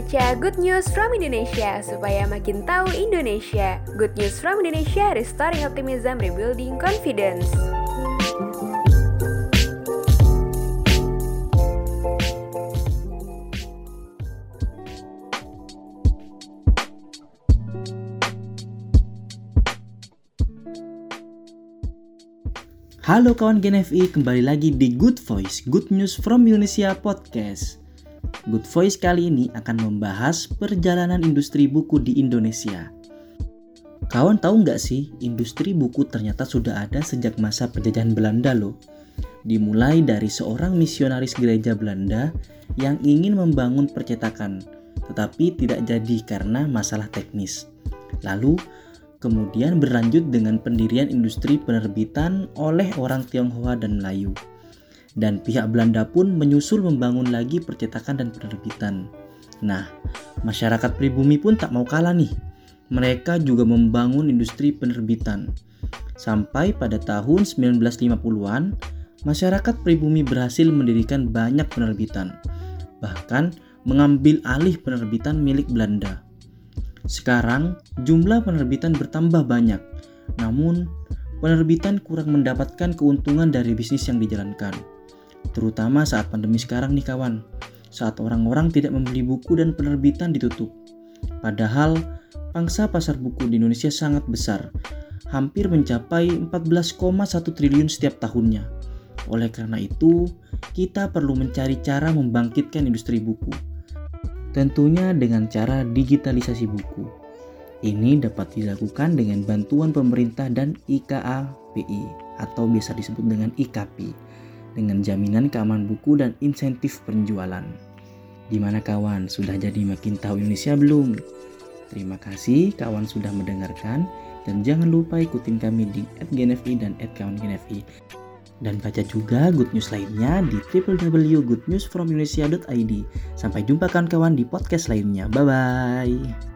baca Good News from Indonesia supaya makin tahu Indonesia. Good News from Indonesia, restoring optimism, rebuilding confidence. Halo kawan GNFI, kembali lagi di Good Voice, Good News from Indonesia Podcast. Good Voice kali ini akan membahas perjalanan industri buku di Indonesia. Kawan tahu nggak sih, industri buku ternyata sudah ada sejak masa penjajahan Belanda loh. Dimulai dari seorang misionaris gereja Belanda yang ingin membangun percetakan, tetapi tidak jadi karena masalah teknis. Lalu, kemudian berlanjut dengan pendirian industri penerbitan oleh orang Tionghoa dan Melayu. Dan pihak Belanda pun menyusul membangun lagi percetakan dan penerbitan. Nah, masyarakat pribumi pun tak mau kalah nih. Mereka juga membangun industri penerbitan. Sampai pada tahun 1950-an, masyarakat pribumi berhasil mendirikan banyak penerbitan. Bahkan mengambil alih penerbitan milik Belanda. Sekarang, jumlah penerbitan bertambah banyak, namun penerbitan kurang mendapatkan keuntungan dari bisnis yang dijalankan. Terutama saat pandemi sekarang nih kawan, saat orang-orang tidak membeli buku dan penerbitan ditutup. Padahal, pangsa pasar buku di Indonesia sangat besar, hampir mencapai 14,1 triliun setiap tahunnya. Oleh karena itu, kita perlu mencari cara membangkitkan industri buku tentunya dengan cara digitalisasi buku. Ini dapat dilakukan dengan bantuan pemerintah dan IKAPI atau biasa disebut dengan IKP dengan jaminan keamanan buku dan insentif penjualan. Gimana kawan, sudah jadi makin tahu Indonesia belum? Terima kasih kawan sudah mendengarkan dan jangan lupa ikutin kami di @gnfi dan @kawan_gnfi. Dan baca juga good news lainnya di www.goodnewsfromindonesia.id. Sampai jumpa kawan-kawan di podcast lainnya. Bye-bye.